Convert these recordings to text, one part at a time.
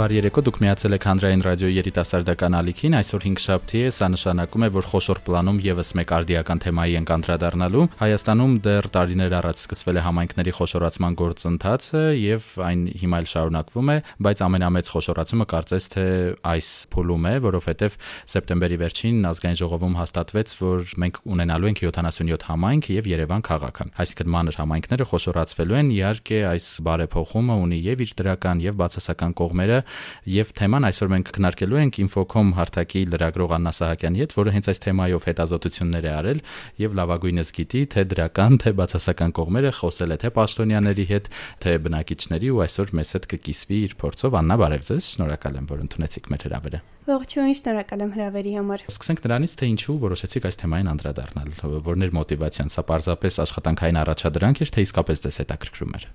Բարի երեկո, դուք միացել եք Հանրային ռադիոյի երիտասարդական ալիքին։ Այսօր 5 շաբթի է, սա նշանակում է, որ խոշոր պլանում եւս մեկ արդիական թեմայի ենք անդրադառնալու։ Հայաստանում դեռ տարիներ առաջ սկսվել է համայնքների խոշորացման գործընթացը եւ այն հիմա էլ շարունակվում է, բայց ամենամեծ խոշորացումը կարծես թե այս փուլում է, որովհետեւ սեպտեմբերի վերջին ազգային ժողովում հաստատվեց, որ մենք ունենալու ենք 77 համայնք եւ Երևան քաղաքը։ Այսինքն մանր համայնքները խոշորացվելու են, իհարկե այս բարեփոխումը ունի եւ իր դրական եւ բացասական կողմերը եւ թեման այսօր մենք քննարկելու ենք Infocom հարթակի լրագրող Աննա Սահակյանի հետ, որը հենց այս թեմայով հետազոտություններ է արել եւ լավագույնս գիտի թե դրական, թե բացասական կողմերը խոսել է թե պաշտոնյաների հետ, թե բնակիչների ու այսօր մեզ հետ կկիսվի իր փորձով Աննա բարև ձեզ, շնորհակալ եմ, որ ընդունեցիք մեր հրավերը։ Ողջույն, շնորհակալ եմ հրավերի համար։ Սկսենք նրանից, թե ինչու որոշեցիք այս թեմային անդրադառնալ, որներ մոտիվացիան, սա պարզապես աշխատանքային առաջադրանք էր, թե իսկապես դες հետաքրքրում էր։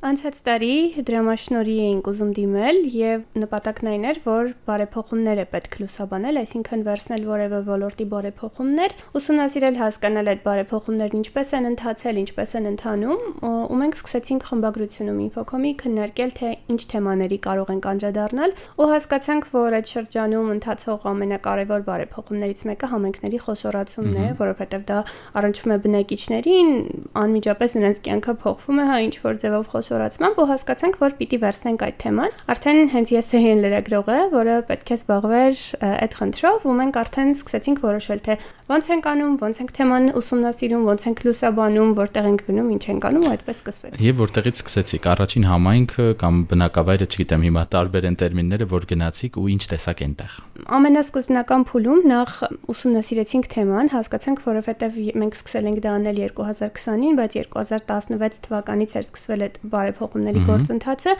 Անցած տարի դրամաշնորի էինք ուզում դիմել եւ նպատակն այն էր, որ բարեփոխումներ է պետք լուսաբանել, այսինքն վերցնել որևէ ոլորտի բարեփոխումներ, ուսումնասիրել հասկանալ այդ բարեփոխումներն ինչպես են ընթացել, ինչպես են ընթանում, ու մենք սկսեցինք խմբագրությունում Infocom-ի քննարկել թե ինչ թեմաների կարող ենք անդրադառնալ, ու հասկացանք, որ այդ շրջանում ընթացող ամենակարևոր բարեփոխումներից մեկը համենքների խոշորացումն է, որովհետեւ դա առնչվում է բնակիչներին, անմիջապես նրանց կյանքը փոխվում է, հա ինչ որ ձևով խոշոր խոշորացմամբ ու հասկացանք, որ պիտի վերցնենք այդ թեման։ Արդեն հենց ես էի լրագրողը, որը պետք է զբաղվեր այդ խնդրով, ու մենք արդեն սկսեցինք որոշել, թե ոնց ենք անում, ոնց ենք թեման ուսումնասիրում, ոնց ենք լուսաբանում, որտեղ ենք գնում, ինչ ենք անում, ու այդպես սկսվեց։ Եվ որտեղից սկսեցիք առաջին համայնքը կամ բնակավայրը, չգիտեմ, հիմա տարբեր են տերմինները, որ գնացիք ու ինչ տեսակ այնտեղ։ Ամենասկզբնական փուլում նախ ուսումնասիրեցինք թեման, հասկացանք, որովհետև մենք սկսել ենք դա անել 2020-ին, բայց 2016 թվականից էր սկսվել այդ բարեփոխումների գործընթացը,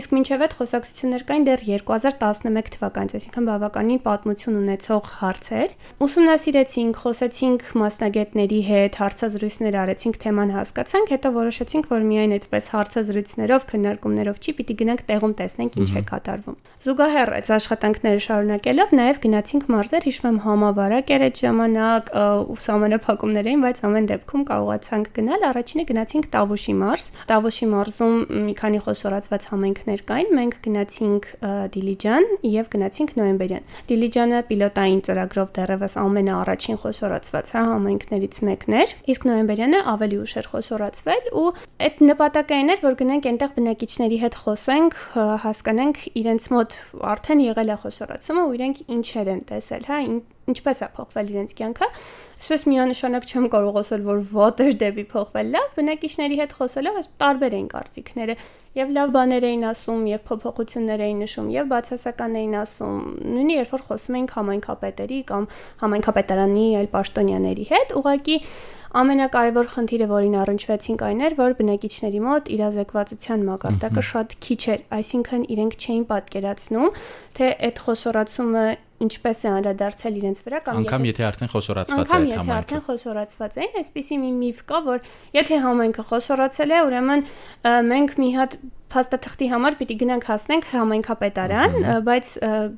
իսկ մինչև այդ խոսակցություններ կային դեռ 2011 թվականից, այսինքն բավականին պատմություն ունեցող հարցեր։ Ուսումնասիրեցինք, խոսեցինք մասնագետների հետ, հարցազրույցներ արեցինք, թեման հասկացանք, հետո որոշեցինք, որ միայն այդպես հարցազրույցներով, քննարկումներով չի, պիտի գնանք տեղում տեսնենք ինչ է կատարվում։ Զուգահեռ այս աշխատանքները շարունակելով նաև գնացինք մարզեր, հիշում եմ համավարակ էր այդ ժամանակ, ուսամանափակումներ էին, բայց ամեն դեպքում կարողացանք գնալ։ Առաջինը գնացինք Տավուշի մարզ։ Տավուշի մարզ մարզում մի քանի խոսորացված համայնքներ կային, մենք գնացինք Դիլիջան եւ գնացինք Նոյեմբերյան։ Դիլիջանը պիլոտային ծրագրով դեռևս ամենաառաջին խոսորացված հա համայնքներից մեկն էր, իսկ Նոյեմբերյանը ավելի ուշ էր խոսորացվել ու այդ նպատակը այն էր, որ գնանք այնտեղ բնակիչների հետ խոսենք, հասկանանք իրենց մոտ արդեն եղել է խոսորացումը ու իրենք ինչեր են տեսել, հա, ինչպես է փոխվել իրենց կյանքը Այսպես միանշանակ չեմ կարող ասել, որ էր դեպի փոխվել լավ, բնակիչների հետ խոսելով այս տարբեր էին կարծիքները եւ լավ բաներ էին ասում եւ փոփոխություններ էին նշում եւ բացասական էին ասում նույնիսկ երբ որ խոսում էինք համայնքապետերի կամ համայնքապետարանի այլ պաշտոնյաների հետ ուղղակի ամենակարևոր խնդիրը, որին առնչվեցինք այն էր, որ բնակիչների մոտ իրազեկվածության մակարդակը շատ քիչ էր, այսինքն իրենք չէին պատկերացնում, թե այդ խոսորացումը ինչպես է անդրադարձել իրենց վրա կամ անգամ եթե արդեն խոսորացված է այդ համայնքը։ Անգամ եթե արդեն խոսորացված է, այսպիսի մի միֆ կա, որ եթե համայնքը խոսորացել է, ուրեմն մենք մի հատ փաստաթղթի համար պիտի գնանք հասնենք համայնքապետարան, բայց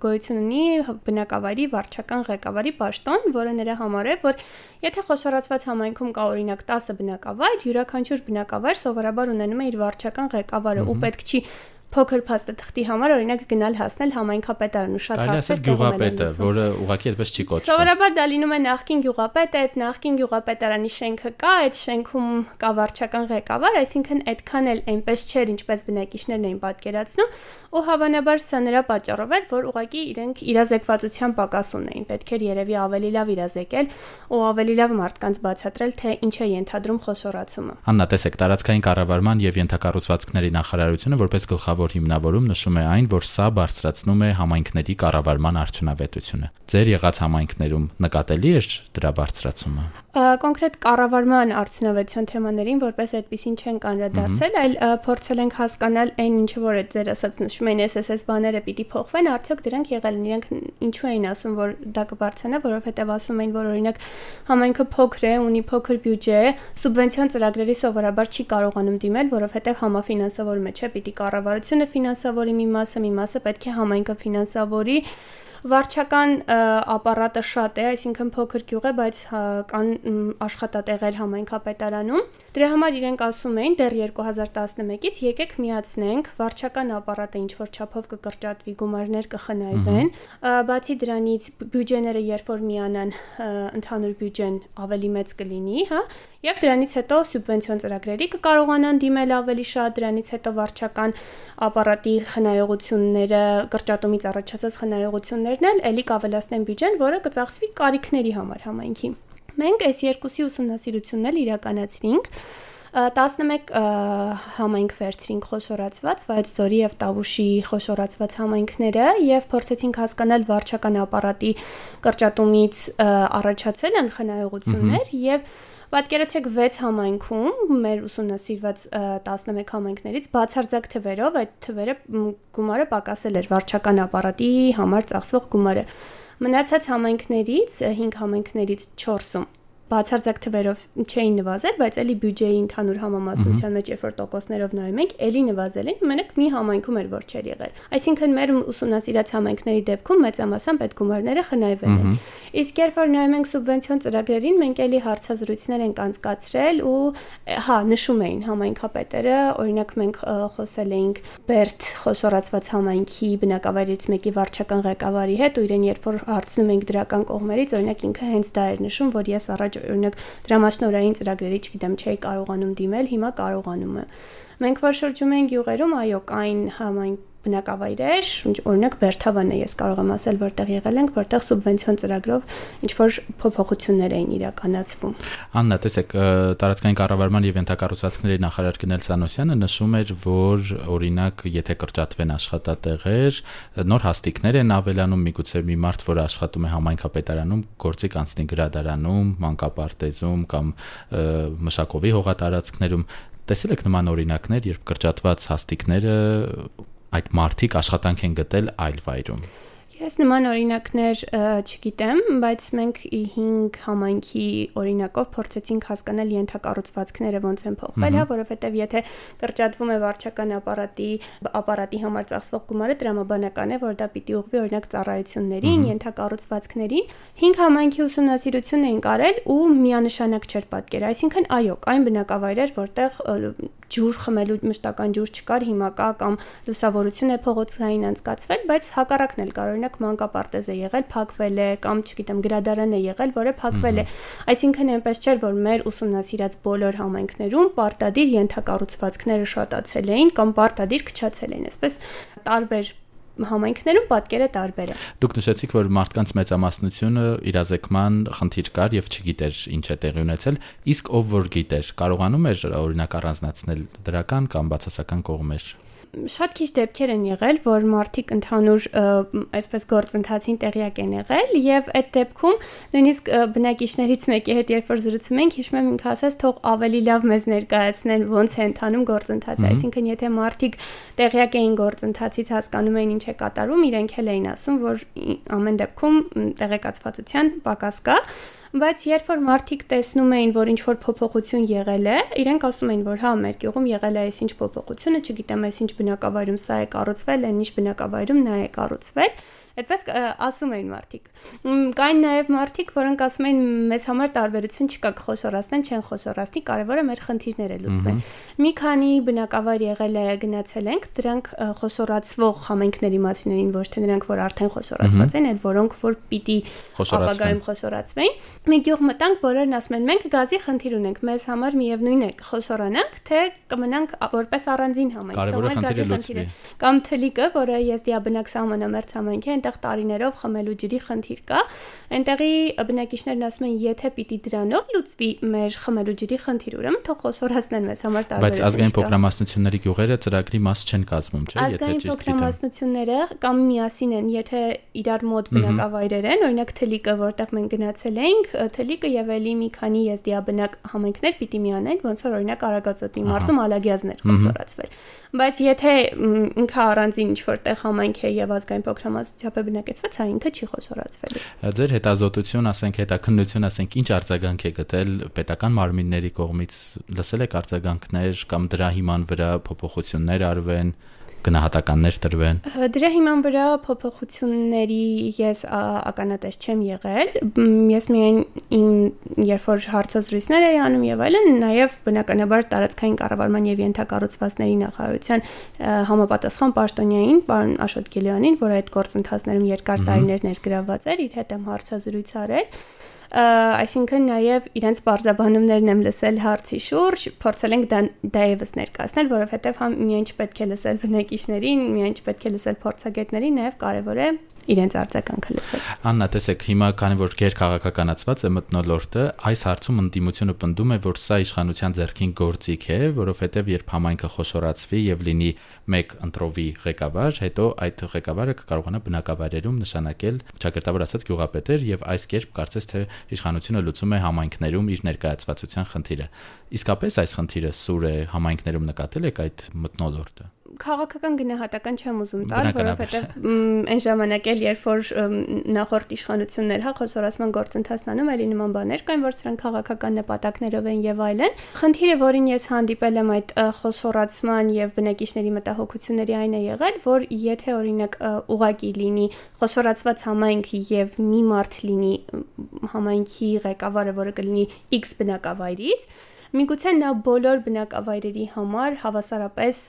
գոյություն ունի բնակավայրի վարչական ղեկավարի պաշտոն, որը նրա համար է, որ եթե խոսորացված համայնքում կա օրինակ 10 բնակավայր, յուրաքանչյուր բնակավայր սովորաբար ունենում է իր վարչական ղեկավարը ու պետք չի փոքր փաստաթղթի համար օրինակ գնալ հասնել համայնքապետարան ու շատ հարցեր գյուղապետը, որը ուղղակի այդպես չի կոչվում։ Սովորաբար դա լինում է նախկին գյուղապետը, այդ նախկին գյուղապետարանի շենքը կա, այդ շենքում կա վարչական ղեկավար, այսինքն այդքան էլ այնպես չէր, ինչպես բնակիչներն էին պատկերացնում, ու հավանաբար սա նրա պատճառով էր, որ ուղղակի իրենք իրազեկվածության պակաս ունեին։ Պետք էր երևի ավելի լավ իրազեկել ու ավելի լավ մարդկանց բացատրել, թե ինչ է ենթադրում խոշորացումը։ Աննա, տեսեք, տարածքային կառավարման եւ ենթակառուցվածքների նախարարությունը որպես գլխավոր գլխավոր հիմնավորում նշում է այն, որ սա բարձրացնում է համայնքների կառավարման արդյունավետությունը։ Ձեր եղած համայնքներում նկատելի էր դրա բարձրացումը։ Կոնկրետ կառավարման արդյունավետության թեմաներին որպես այդպեսին չեն անդրադարձել, այլ փորձել ենք հասկանալ այն ինչը որ այդ ձեր ասած նշում են SSS բաները պիտի փոխվեն, արդյոք դրանք եղել են, իրենք ինչու էին ասում, որ դա կբարձրանա, որովհետև ասում էին, որ օրինակ համայնքը փոքր է, ունի փոքր բյուջե, սուբվենցիոն ծրագրերի սովորաբար չի կարողանում դիմել, որովհետև համաֆինանսավորումը չէ, պիտի կառավարությունը ֆինանսավորի մի մասը, մի մասը պետք է համայնքը ֆինանսավորի Վարչական ապարատը շատ է, այսինքն փոքր գյուղ է, բայց կան աշխատատեղեր համայնքապետարանում։ Դրա համար իրենք ասում էին դեռ 2011-ից եկեք միացնենք վարչական ապարատը ինչ որ չափով կկրճատվի, գումարներ կխնայվեն։ Բացի դրանից բյուջեները երբ որ միանան, ընդհանուր բյուջեն ավելի մեծ կլինի, հա, եւ դրանից հետո սուբվենցիոն ծրագրերի կկարողանան դիմել ավելի շատ, դրանից հետո վարչական ապարատի խնայողությունները, կրճատումից առաջացած խնայողություններն էլ ելի կավելացնեն բյուջեն, որը կծախսվի կարիքների համար համայնքի։ Մենք այս երկուսի ուսումնասիրությունն էլ իրականացրինք 11 համայնք վերցրինք խոշորացված, բայց Զորի եւ Տավուշի խոշորացված համայնքները եւ փորձեցինք հասկանալ վարչական ապարատի կրճատումից առաջացել են խնայողություններ եւ Պատկերացրեք 6 համայնքում մեր ուսումնասիրված 11 համայնքներից բացարձակ թվերով այդ թվերը գումարը պակասել էր վարչական ապարատի համար ծախսվող գումարը։ Մնացած համայնքներից 5 համայնքներից 4-ում բացարձակ թվերով չէին նվազել, բայց էլի բյուջեի ընդհանուր համամասնության մեջ երբ որ տոկոսներով նայում ենք, էլի նվազել են, մենակ մի համայնքում էր որ չէր եղել։ Այսինքն մեր ուսումնասիրած համայնքների դեպքում մեծամասամբ այդ գումարները խնայվել են։ Իսկ երբ որ նայում ենք սուբվենցիոն ծրագրերին, մենք էլի հարցազրույցներ ենք անցկացրել ու հա, նշում էին համայնքապետերը, օրինակ մենք խոսել էինք Բերտ խոշորացված համայնքի բնակավայրից մեկի վարչական ղեկավարի հետ ու իրեն երբ որ հարցնում ենք դրական կողմերից, օրինակ ինքը հենց դա էր նշում, որ ես առաջ օրինակ դրամաշնորային ծրագրերի, չգիտեմ, չէի կարողանում դիմել, հիմա կարողանում եմ։ Մենք որ շրջում ենք յուղերում, այո, կային համայն բնակավայրեր, օրինակ Բերթավանն է, ես կարող եմ ասել, որտեղ եղել ենք, որտեղ սուբվենցիոն ծրագրով ինչ որ փոփոխություններ էին իրականացվում։ Աննա, տեսեք, տարածքային կառավարման եւ ենթակառուցվածքների նախարար Գնել Սանոսյանը նշում էր, որ օրինակ, եթե կրճատվեն աշխատատեղեր, նոր հաստիկներ են ավելանում, միգուցե մի մարդ, որ աշխատում է համայնքապետարանում, գործի կանցնի գրադարանում, մանկապարտեզում կամ մշակովի հողատարածքներում տեսել եք նման օրինակներ, երբ կրճատված հաստիկները այդ մարտիկ աշխատանք են գտել այլ վայրում։ Ես նման օրինակներ չգիտեմ, բայց մենք 5 համայնքի օրինակով փորձեցինք հասկանալ ենթակառուցվածքները ոնց են փոխվել, հա, որովհետև եթե կրճատվում է վարչական ապարատի ապարատի համար ծախսվող գումարը, դրամաբանական է, որ դա պիտի ուղղվի օրինակ ծառայություններին, ենթակառուցվածքներին։ 5 համայնքի ուսումնասիրություն էին կարել ու միանշանակ չէր պատկեր, այսինքն այո, կային բնակավայրեր, որտեղ ջուր խմելու մշտական ջուր չկար, հիմա կա կամ լուսավորություն է փողոցային անցկացվել, բայց հակառակն էլ կար, օրինակ մանկապարտեզ է եղել, փակվել է կամ չգիտեմ գրադարան է եղել, որը փակվել է։ Այսինքն այնպես չէր, որ մեր ուսումնասիրած բոլոր համայնքներում պարտադիր ենթակառուցվածքները շատացել էին կամ պարտադիր քչացել էին, այսպես տարբեր համայնքներում պատկերը տարբեր է։ Դուք նշեցիք, որ մարդկանց մեծամասնությունը իրազեկման խնդիր կար եւ չգիտեր ինչ է տեղի ունեցել, իսկ ով որ գիտեր, կարողանում էր օրինակ առանձնացնել դրական կամ բացասական կողմեր շատ քիչ դեպքեր են եղել, որ մարդիկ ընդհանուր այսպես գործընթացին տեղյակ են եղել եւ այդ դեպքում նույնիսկ բնակիչներից մեկի հետ երբ որ զրուցում ենք, հիշում եմ ինքը ասաց, թող ավելի լավ մեզ ներկայացնեն ոնց է ընթանում գործընթացը, այսինքն եթե մարդիկ տեղյակ էին գործընթացից, հասկանում էին ինչ է կատարվում, իրենք էլ էին ասում, որ ամեն դեպքում տեղեկացվածության պակաս կա բայց երբ որ մարդիկ տեսնում էին, որ ինչ որ փոփոխություն եղել է, իրենք ասում էին, որ հա, մեր գյուղում եղել է այսինչ փոփոխությունը, չգիտեմ, այսինչ բնակավայրում սա է կառուցվել, այնինչ բնակավայրում նա է կառուցվել, Այդպես ասում էին մարդիկ։ Կային նաև մարդիկ, որոնք ասում էին մեզ համար տարբերություն չկա, կխոսորացնեն, չեն խոսորացնի, կարևորը մեր խնդիրները լուծվեն։ Մի քանի բնակավայր եղել է գնացել ենք, դրանք խոսորացվող համենքների մասին էին, ոչ թե նրանք, որ արդեն խոսորացված են, այլ որոնք որ պիտի ապագայում խոսորացվեն։ Մի գյուղ մտանք, բոլորն ասում են, մենք գազի խնդիր ունենք, մեզ համար միևնույն է, խոսորանանք, թե կմնանք որպես առանձին համայնք։ Կարևորը խնդիրը լուծվի։ Կամ թլիկը, որը եզդիաբնակ սահմանամերձ համայնք է, այնտեղ տարիներով խմելու ջրի խնդիր կա։ Այնտեղի բնակիչներն ասում են, եթե պիտի դրանով լուծվի մեր խմելու ջրի խնդիր, ուրեմն թող խոսորացնեն մեզ համար տարբեր։ Բայց ազգային փոքրամասնությունների գյուղերը ծրագրի մաս չեն կազմում, չէ՞, եթե ճիշտ գիտեմ։ Ազգային փոքրամասնությունները կամ միասին են, եթե իրար մոտ բնակավայրեր են, օրինակ Թլիկը, որտեղ մենք գնացել էինք, Թլիկը եւ էլի մի քանի եզդիաբնակ համայնքներ պիտի միանեն, ոնց որ օրինակ Արագածոտի մարզում Ալագյազներ խոսորացվել։ Բայց եթե ինքը առանձին ինչ որտեղ համայնք է եւ ազգային փոքրամասնությամբ բնակեցված, հա ինքը չի խոսորացվելու։ Ձեր հետազոտություն, ասենք հետաքննություն, ասենք ինչ արձագանք է գտել պետական մարմինների կողմից, լսել եք արձագանքներ կամ դրա հիման վրա փոփոխություններ արվեն։ գնահատականներ տրվեն։ Դրա հիման վրա փոփոխությունների ես ականատես չեմ եղել։ Ես միայն իմ երբ որ հարցազրույցներ էի անում եւ այլն, նաեւ բնականաբար տարածքային կառավարման եւ ենթակառուցվածքների նախարարության համապատասխան պաշտոնյային պարոն Աշոտ Գիլյանին, որ այդ գործընթացներում երկար տարիներ ներգրաված էր, իր հետ եմ հարցազրույց արել այսինքն նաև իրենց բարձաբանումներն եմ լսել հարցի շուրջ, փորձել ենք դա դա եւս ներկայացնել, որովհետեւ համ միայն չպետք է լսել բնակիչներին, միայն չպետք է լսել փորձագետներին, նաև կարևոր է իրենց արձագանքը լսել։ Աննա, տեսեք, հիմա քանի որ գեր քաղաքականացված է մտնոլորտը, այս հարցում ընդդիմությունը պնդում է, որ սա իշխանության ձեռքին գործիք է, որովհետև երբ համայնքը խոշորացվի եւ լինի մեկ ընտրովի ղեկավար, հետո այդ ղեկավարը կկարողանա բնակավայրերում նշանակել ճակերտավոր ասած գյուղապետեր եւ այս կերպ կարծես թե իշխանությունը լուծում է համայնքներում իր ներկայացվածության խնդիրը։ Իսկապես այս խնդիրը սուր է համայնքներում նկատել եք այդ մտնոլորտը քաղաքական գնահատական չեմ ուզում տալ, որովհետև այն ժամանակ էլ երբ որ նախորդ իշխանություններ հա խոսորացման գործընթացն անում էլի նման բաներ կային, որ սրանք քաղաքական նպատակներով են եւ այլն։ Խնդիրը, որին ես հանդիպել եմ այդ խոսորացման եւ բնակիչների մտահոգությունների այն է եղել, որ եթե օրինակ ուղակի լինի խոսորացված համայնք եւ մի մարդ լինի համայնքի ղեկավարը, որը կլինի X բնակավայրից, Միգուցե նա բոլոր բնակավայրերի համար հավասարապես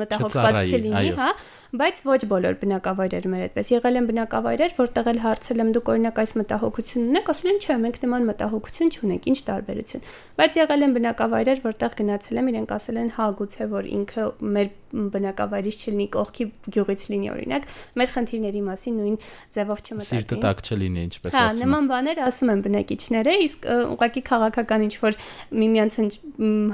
մտահոգված չլինի, հա, բայց ոչ բոլոր բնակավայրերում էր այդպես։ Եղել են բնակավայրեր, որտեղ էլ հարցել եմ դուք օրինակ այս մտահոգությունն ունեք, ասել են չէ, մենք նման մտահոգություն չունենք, ինչ տարբերություն։ Բայց եղել են բնակավայրեր, որտեղ գնացել եմ, իրենք ասել են հա գուցե որ ինքը մեր բնակավայրից չլինի, կողքի գյուղից լինի օրինակ, մեր խնդիրների մասին նույն ձևով չմտածին։ Սիրտը տակ չլինի, ինչպես ասում։ Հա, նման բաներ ասում են բնակիչները, իսկ ուղղակի քաղաքական ինչ որ միմյանց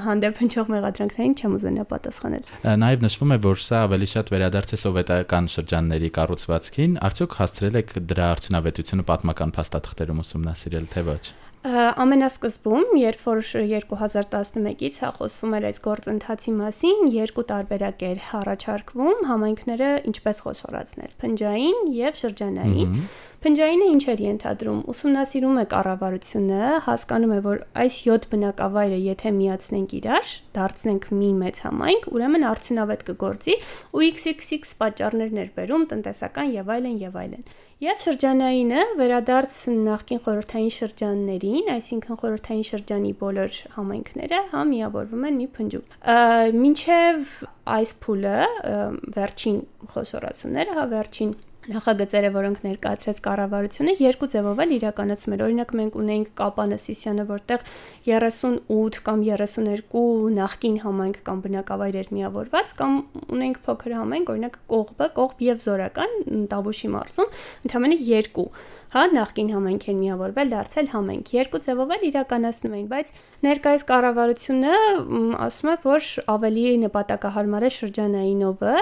հանդեպ հնչող մեղադրանքներին չեմ ուզենա պատասխանել։ Նաև նշվում է, որ սա ավելի շատ վերադարձ է սովետական շրջանների կառուցվածքին, արդյոք հասցրել եք դրա արդյունավետությունը պատմական փաստաթղթերում ուսումնասիրել, թե ոչ ամենասկզբում, երբ որ 2011-ից հա խոսվում էր այս գործընթացի մասին, երկու տարբերակ էր առաջարկվում համայնքները ինչպես խոսորացնել՝ փնջային եւ շրջանային։ Փնջայինը ինչ էր ենթադրում։ Ուսումնասիրում է կառավարությունը, հասկանում է, որ այս 7 բնակավայրը եթե միացնենք իրար, դարձնենք մի մեծ համայնք, ուրեմն արդյունավետ կգործի ու XXX պատճառներ ներբերում տնտեսական եւ այլն եւ այլն։ Եվ շրջանայինը վերադարձ նախկին խորհրդային շրջաններին, այսինքն խորհրդային շրջանի բոլոր համայնքները հա միավորվում են մի փնջում։ Մինչև այս փուլը վերջին խոսորացումները, հա վերջին նախագծերը, որոնք ներկայացրեց կառավարությունը, երկու ձևով էլ իրականացում էր։ Օրինակ մենք ունեինք Կապանը Սիսյանը, որտեղ 38 կամ 32 նախկին համայնք կամ բնակավայրեր միավորված, կամ ունենք փոքր համայնք, օրինակ Կողբը, Կողբ եւ Զորական Տավուշի մարզում, ընդհանրապես երկու հա նախկին համայնք են միավորվել, դարձել համայնք։ Երկու ձևով էլ իրականացնում էին, բայց ներկայիս կառավարությունը ասում է, որ ավելի նպատակահարմար է շրջանայինովը,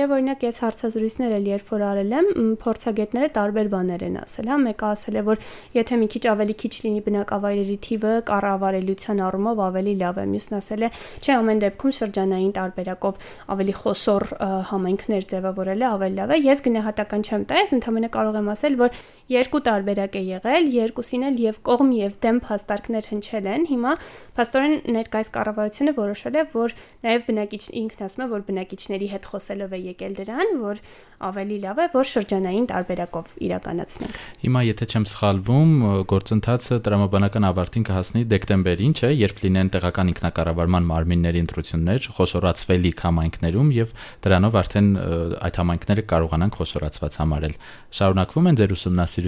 եւ օրինակ ես հարցազրույցներ էլ երբ որ արել եմ, փորձագետները տարբեր բաներ են ասել, հա, մեկը ասել է, որ եթե մի քիչ ավելի քիչ լինի բնակավայրերի թիվը, կառավարելիության առումով ավելի լավ է։ Մյուսն ասել է, չէ, ամեն դեպքում շրջանային տարբերակով ավելի խոսոր համայնքներ ձևավորելը ավելի լավ է։ Ես գնահատական չեմ տա, ես ընդհանրապես կարող եմ ասել, որ երկու տարբերակ է եղել, երկուսին էլ եւ կողմ եւ դեմ փաստարկներ հնչել են։ Հիմա փաստորեն ներկայիս կառավարությունը որոշել է, որ նաեւ բնակիչ ինքն ասում է, որ բնակիչների հետ խոսելով է եկել դրան, որ ավելի լավ է, որ շրջանային տարբերակով իրականացնենք։ Հիմա եթե չեմ սխալվում, գործընթացը տրամաբանական ավարտին կհասնի դեկտեմբերին, չէ, երբ լինեն տեղական ինքնակառավարման մարմինների ընտրություններ խոշորացվելիք համայնքներում եւ դրանով արդեն այդ համայնքները կարողանան խոշորացված համարել։ Շարունակվում են ձեր ուսումնասիրությունները,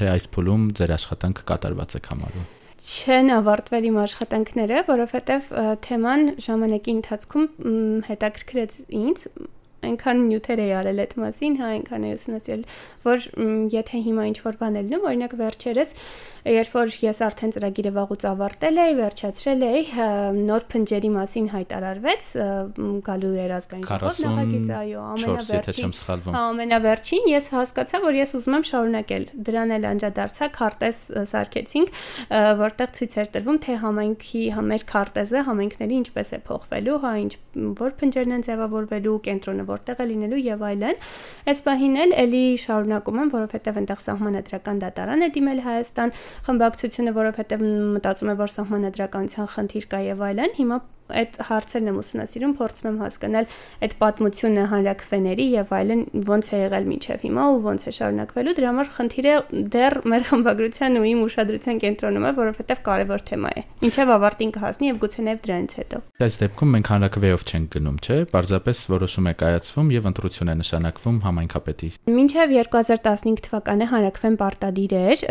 թե այս փուլում ձեր աշխատանքը կատարված է համարվում չեն ավարտվել իմ աշխատանքները, որովհետև թեման ժամանակի ընթացքում հետաքրքրեց ինձ այնքան նյութեր էի արել այդ մասին, հա, այնքան էի ուսումնասիրել, որ եթե հիմա ինչ որ բան ելնում, օրինակ վերջերս երբ որ ես արդեն ծրագիրը վաղուց ավարտել էի, վերջացրել էի, նոր փնջերի մասին հայտարարվեց գալու երազգային ժողով նախագիծ, այո, ամենավերջին։ Հա, ամենավերջին ես հասկացա, որ ես ուզում եմ շարունակել։ Դրան էլ անդրադարձա, քարտեզ սարքեցինք, որտեղ ցույց էր տրվում, թե համայնքի մեր քարտեզը համայնքների ինչպես է փոխվելու, հա, ինչ որ փնջերն են ձևավորվելու, կենտրոնը որտեղ է լինելու եւ այլն։ Այս պահին էլ էլի շարունակում եմ, որովհետեւ այնտեղ սահմանադրական դատարան է դիմել Հայաստան, խմբակցությունը, որովհետև մտածում է, որ սահմանադրականության խնդիր կա եւ այլն, հիմա այդ հարցերն եմ ուսումնասիրում, փորձում եմ հասկանալ այդ պատմությունը հանրակրվեների եւ այլն ոնց է եղել միջև հիմա ու ոնց է շարունակվելու։ Դրա համար խնդիրը դեռ մեր խմբագրության ու իմ ուշադրության կենտրոնում է, որովհետեւ կարևոր թեմա է։ Ինչեւ ավարտին կհասնի եւ գուցե նաեւ դրանից հետո։ Այս դեպքում մենք հանրակրվեով չենք գնում, չէ՞։ Պարզապես որոշում է կայացվում եւ ընտրություն է նշանակվում համայնքապետի։ Մինչեւ 2015 թվականը հանրակրվեն պարտադիր էր,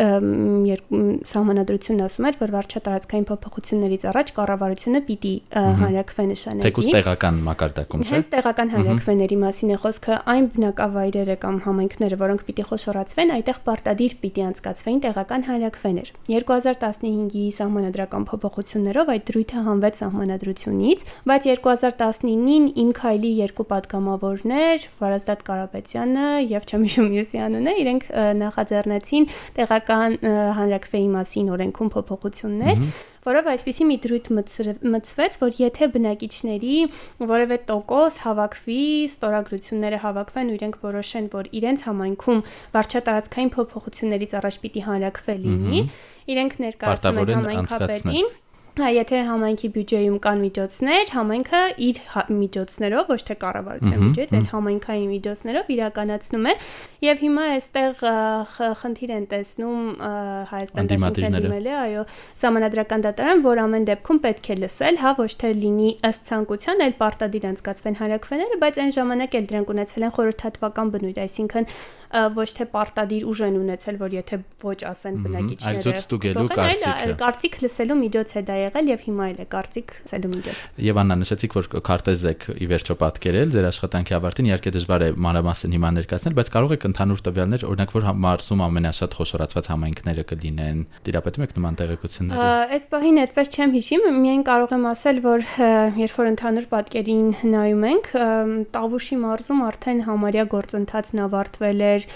սահմանադրությունն ասում էր, որ վարչատարածքային փոփոխություններից առաջ կառավարությունը պիտի հանրակվե նշանակի։ Թեկուզ տեղական մակարդակում, թե։ Հենց տեղական հանրակվեների մասին է խոսքը, այն բնակավայրերը կամ համայնքները, որոնք պիտի խոշորացվեն, այդտեղ պարտադիր պիտի անցկացվեին տեղական հանրակվեներ։ 2015-ի սահմանադրական փոփոխություններով այդ դրույթը հանվեց սահմանադրությունից, բայց 2019-ին Իմքայլի երկու падգամավորներ, Վարազդատ Կարապետյանը եւ չեմ հիշում յուսի անունը, իրենք նախաձեռնեցին տեղական հանրակվեի մասին օրենքում փոփոխություններ որով այսպիսի մի դրույթ մցվեց, որ եթե բնակիչների որևէ տոկոս հավաքվի, ստորագրությունները հավաքվեն ու իրենք որոշեն, որ իրենց համայնքում վարչատարածքային փոփոխություններից առաջ պիտի հանրակրվե լինի, իրենք ներկայացնում են համայնքապետին Հա, եթե համայնքի բյուջեում կան միջոցներ, համայնքը իր հա, միջոցներով, ոչ թե կառավարության բյուջեից, այլ համայնքային միջոցներով իրականացնում է եւ հիմա այստեղ խնդիր են տեսնում Հայաստան դաշնքերիմելը, այո, համանդրական դատարան, որ ամեն դեպքում պետք է լսել, հա, ոչ թե լինի ըստ ցանկության, այլ պարտադիր անցկացվեն հարակվեները, բայց այն ժամանակ էլ դրանք ունեցել են խորհրդատվական բնույթ, այսինքն ոչ թե պարտադիր ուժ են ունեցել, որ եթե ոչ ասեն բնակիչները, այլ կարծիք լսելու միջոց է դա եղել եւ հիմա էլ է կարծիք ցելու միջոց։ Եվ Աննա նշեցիք, որ քարտեզ եք ի վերջո պատկերել ձեր աշխատանքի ավարտին, իհարկե դժվար է մանրամասն հիմա ներկայացնել, բայց կարող եք ընդհանուր տվյալներ, օրինակ որ մարզում ամենաշատ խոշորացված համայնքները կլինեն։ Տիրապետում եք նման տեղեկությունների։ Այս պահին այդպես չեմ հիշի, միայն կարող եմ ասել, որ երբ որ ընդհանուր պատկերին նայում ենք, Տավուշի մարզում արդեն համարյա գործընթացն ավարտվել էր,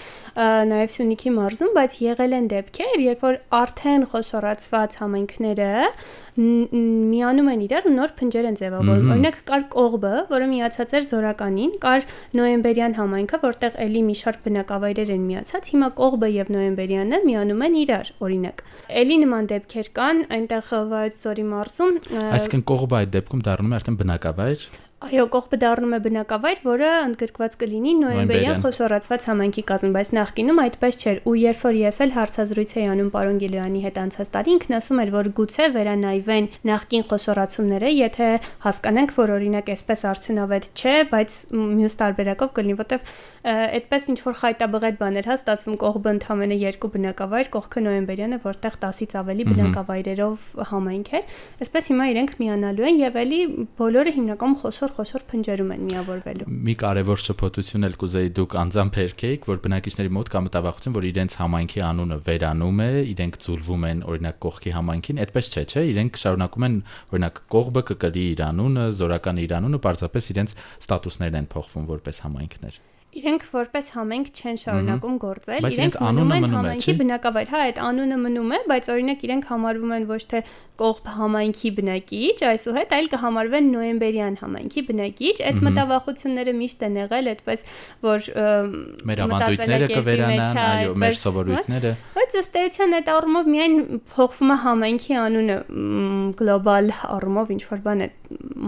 նաև Սյունիքի մարզում, բայց եղել են դեպքեր, երբ որ արդեն խոշորացված համայնքները միանում են իրար ու նոր փնջեր են ձևավորում։ Օրինակ կար կողբը, որը միացած էր Զորականին, կար Նոյեմբերյան համայնքը, որտեղ էլի մի շարք բնակավայրեր են միացած, հիմա կողբը եւ Նոյեմբերյանը միանում են իրար, օրինակ։ Էլի նման դեպքեր կան այնտեղ Վայոց Զորի մարզում։ Այսինքն կողբը այդ դեպքում դառնում է արդեն բնակավայր Այո, կողբը դառնում է բնակավայր, որը ընդգրկված կլինի նոյեմբերյան խոշորացված համայնքի կազմում, բայց նախկինում այդպես չէր։ Ու երբ որ ես էլ հարցազրույց էի անում պարոն Գիլոյանի հետ անցած տարի, ինքն ասում էր, որ գուցե վերանայվեն նախկին խոշորացումները, եթե հասկանանք, որ օրինակ այսպես արդյունավետ չէ, բայց մյուս տարբերակով կլինի, որտեվ այդպես ինչ որ խայտաբղետ բաներ հա ստացվում կողբը ընդամենը երկու բնակավայր, կողքը նոյեմբերյանը, որտեղ 10-ից ավելի բնակավայրերով համայնք էր։ Այսպես հիմա իրենք միանալու են եւ էլի բոլորը հիմնականում խոշոր խոշոր-խոշոր փնջերում են միավորվելու։ Մի կարևոր շփոթություն էլ կուզեի դուք անձամբ հերքեիք, որ բնակիչների մոտ կա մտավախություն, որ իրենց համայնքի անունը վերանում է, իրենք ձուլվում են օրինակ կողքի համայնքին, այդպես չէ, չէ, իրենք շարունակում են օրինակ կողբը կկրի իր անունը, զորականը իր անունը, պարզապես իրենց ստատուսներն են փոխվում որպես համայնքներ։ Իրենք որպես համենք չեն շարունակում գործել, իրենք մնում են համայնքի բնակավայր։ Հա, այդ անունը մնում է, բայց օրինակ իրենք համարվում են ոչ թե կողբ համայնքի բնակիչ, այսուհետ այլ կհամարվեն նոյեմբերյան համայնքի բնակիչ։ Այդ մտավախությունները միշտ են եղել, այդպես որ մեր ավանդույթները կվերանան, այո, մեր սովորույթները։ Բայց ըստ էության այդ առումով միայն փոխվում է համայնքի անունը գլոբալ առումով ինչ որ բան է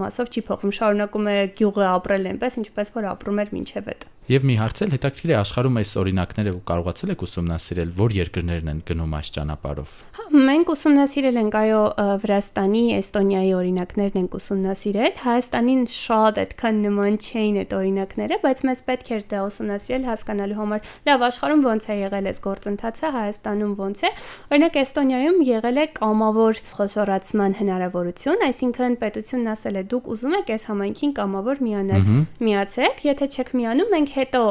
մասով չի փոխվում, շարունակում է գյուղը ապրել այնպես, ինչպես որ ապրում էր մինչև այդ։ Եվ մի հարց էլ հետաքրքիր է աշխարհում այս օրինակները կարողացել եք ուսումնասիրել, որ երկրներն են գնում այս ճանապարհով։ Հա, մենք ուսումնասիրել ենք այո Վրաստանի, Էստոնիայի օրինակներն ենք ուսումնասիրել։ Հայաստանին շատ այդքան նման չէին այդ օրինակները, բայց մեզ պետք էր դա ուսումնասիրել հասկանալու համար։ Լավ, աշխարհում ոնց է եղել այս գործընթացը, Հայաստանում ոնց է։ Օրինակ Էստոնիայում եղել է կամավոր խոշորացման հնարավորություն, այսինքն պետությունն ասել է դուք ուզում եք այս համայնքին կամավոր միանալ։ Միացեք, եթե չեք միանում, մենք հետո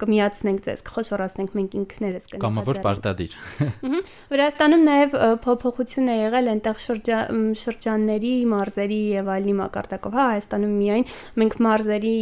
կմիացնենք ձեզ, կխոսորացնենք մենք ինքներս կնկատենք։ Կամավոր պարտադիր։ Վրաստանում նաև փոփոխություն է եղել այնտեղ շրջանների, մարզերի եւ այլնի մակարդակով։ Հա, Հայաստանում միայն մենք մարզերի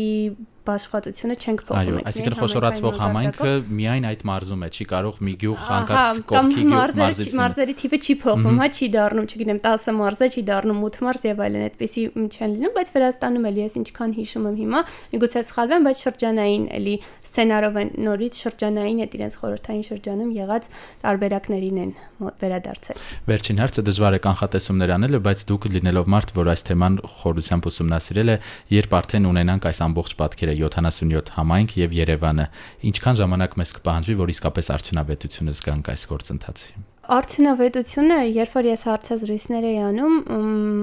բաշխվածությունը չենք փոխում։ Այո, այսինքն խոշորացվող համայնքը միայն այդ մարզում է, չի կարող մի գյուղ հանկարծ կողքի գյուղ մարզից։ Մարզերի թիվը չի փոխվում, հա, չի դառնում, չգիտեմ, 10 մարզ է, չի դառնում 8 մարզ եւ այլն, այդպեսի չեն լինում, բայց Վրաստանում էլի ես ինչքան հիշում եմ հիմա, միգուցե սխալվեմ, բայց շրջանային էլի սցենարով են նորից շրջանային այդ իրենց խորհրդային շրջանում եղած տարբերակներին են վերադարձել։ Վերջին հարցը դժվար է կանխատեսումներ անելը, բայց դուք լինելով մարդ, որ այս թեման խորությամբ ուսումնասիրել է, երբ արդեն ունենանք այս ամբողջ պատկերը 77 համայնք եւ Երևանը, ինչքան ժամանակ մեզ կպահանջի, որ իսկապես արդյունավետությունը զգանք այս գործընթացի։ Արդյունավետությունը, երբ որ ես հարցազրույցներ էի անում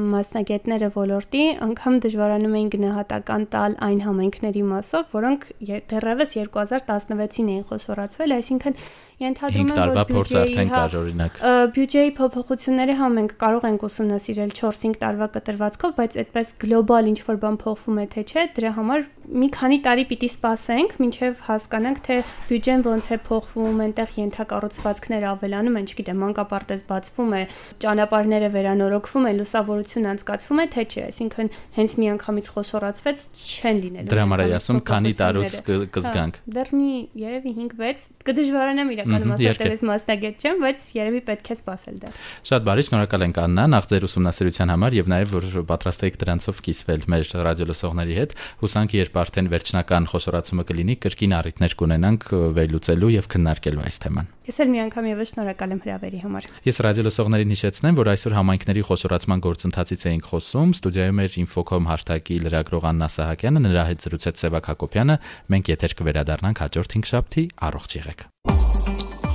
մասնագետները ոլորտի, անգամ դժվարանում էին գնահատական տալ այն համայնքների մասով, որոնք դեռևս 2016-ին էին խոսորացվել, այսինքն ենթադրում եմ, որ բյուջեի արդեն կար հա, օրինակ։ Բյուջեի փոփոխությունները հա մենք կարող ենք ուսումնասիրել 4-5 տարվա կտրվածքով, բայց այդպես գլոբալ ինչ որ բան փոխվում է թե չէ, դրա համար մի քանի տարի պիտի սպասենք, մինչև հասկանանք, թե բյուջեն ոնց է փոխվում, այնտեղ ենթակառուցվածքները ավելանում են, չգիտեմ, մանկապարտեզ բացվում է, ճանապարհները վերանորոգվում են, լուսավորություն անցկացվում է, թե չէ, այսինքն հենց մի անգամից խոշորացվեց չեն լինելու։ Դրա համար էի ասում, քանի տարուց հա, կզգանք։ Դեռ մի երևի 5-6 կդժվարանամ իրականում ասել, դերս մասնագետ չեմ, բայց երևի պետք է սпасել դա։ Շատ բարի, շնորհակալ ենք Աննա, նախ ձեր ուսումնասիրության համար եւ նաեւ որ պատրաստ եք դրանցով կիսվել մեր ռադիոլսողների հետ։ Հուսանք երբ արդեն վերջնական խոշորացումը կլինի, կրկին առիթներ կունենանք վերլուծելու եւ քննարկելու այս թեման։ Ես էլ մի անգամ եւս շնորհակալ եմ հրավերին հրավերի համար։ Ես ռադիոլսողներին հիշեցնեմ, որ այսօր համայնքների խոշորացման գործընթացից էինք խոսում։ Ստուդիայում էր Infocom հարթակի լրագրող Աննա Սահակյանը, նրա հետ զրուցեց Սևակ Հակոբյանը։ Մենք եթեր կվերադառնանք հաջորդ 5 շաբթի։ Առողջ եղեք։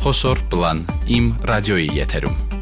Խոսոր պլան։ Իմ ռադիոյի եթերում։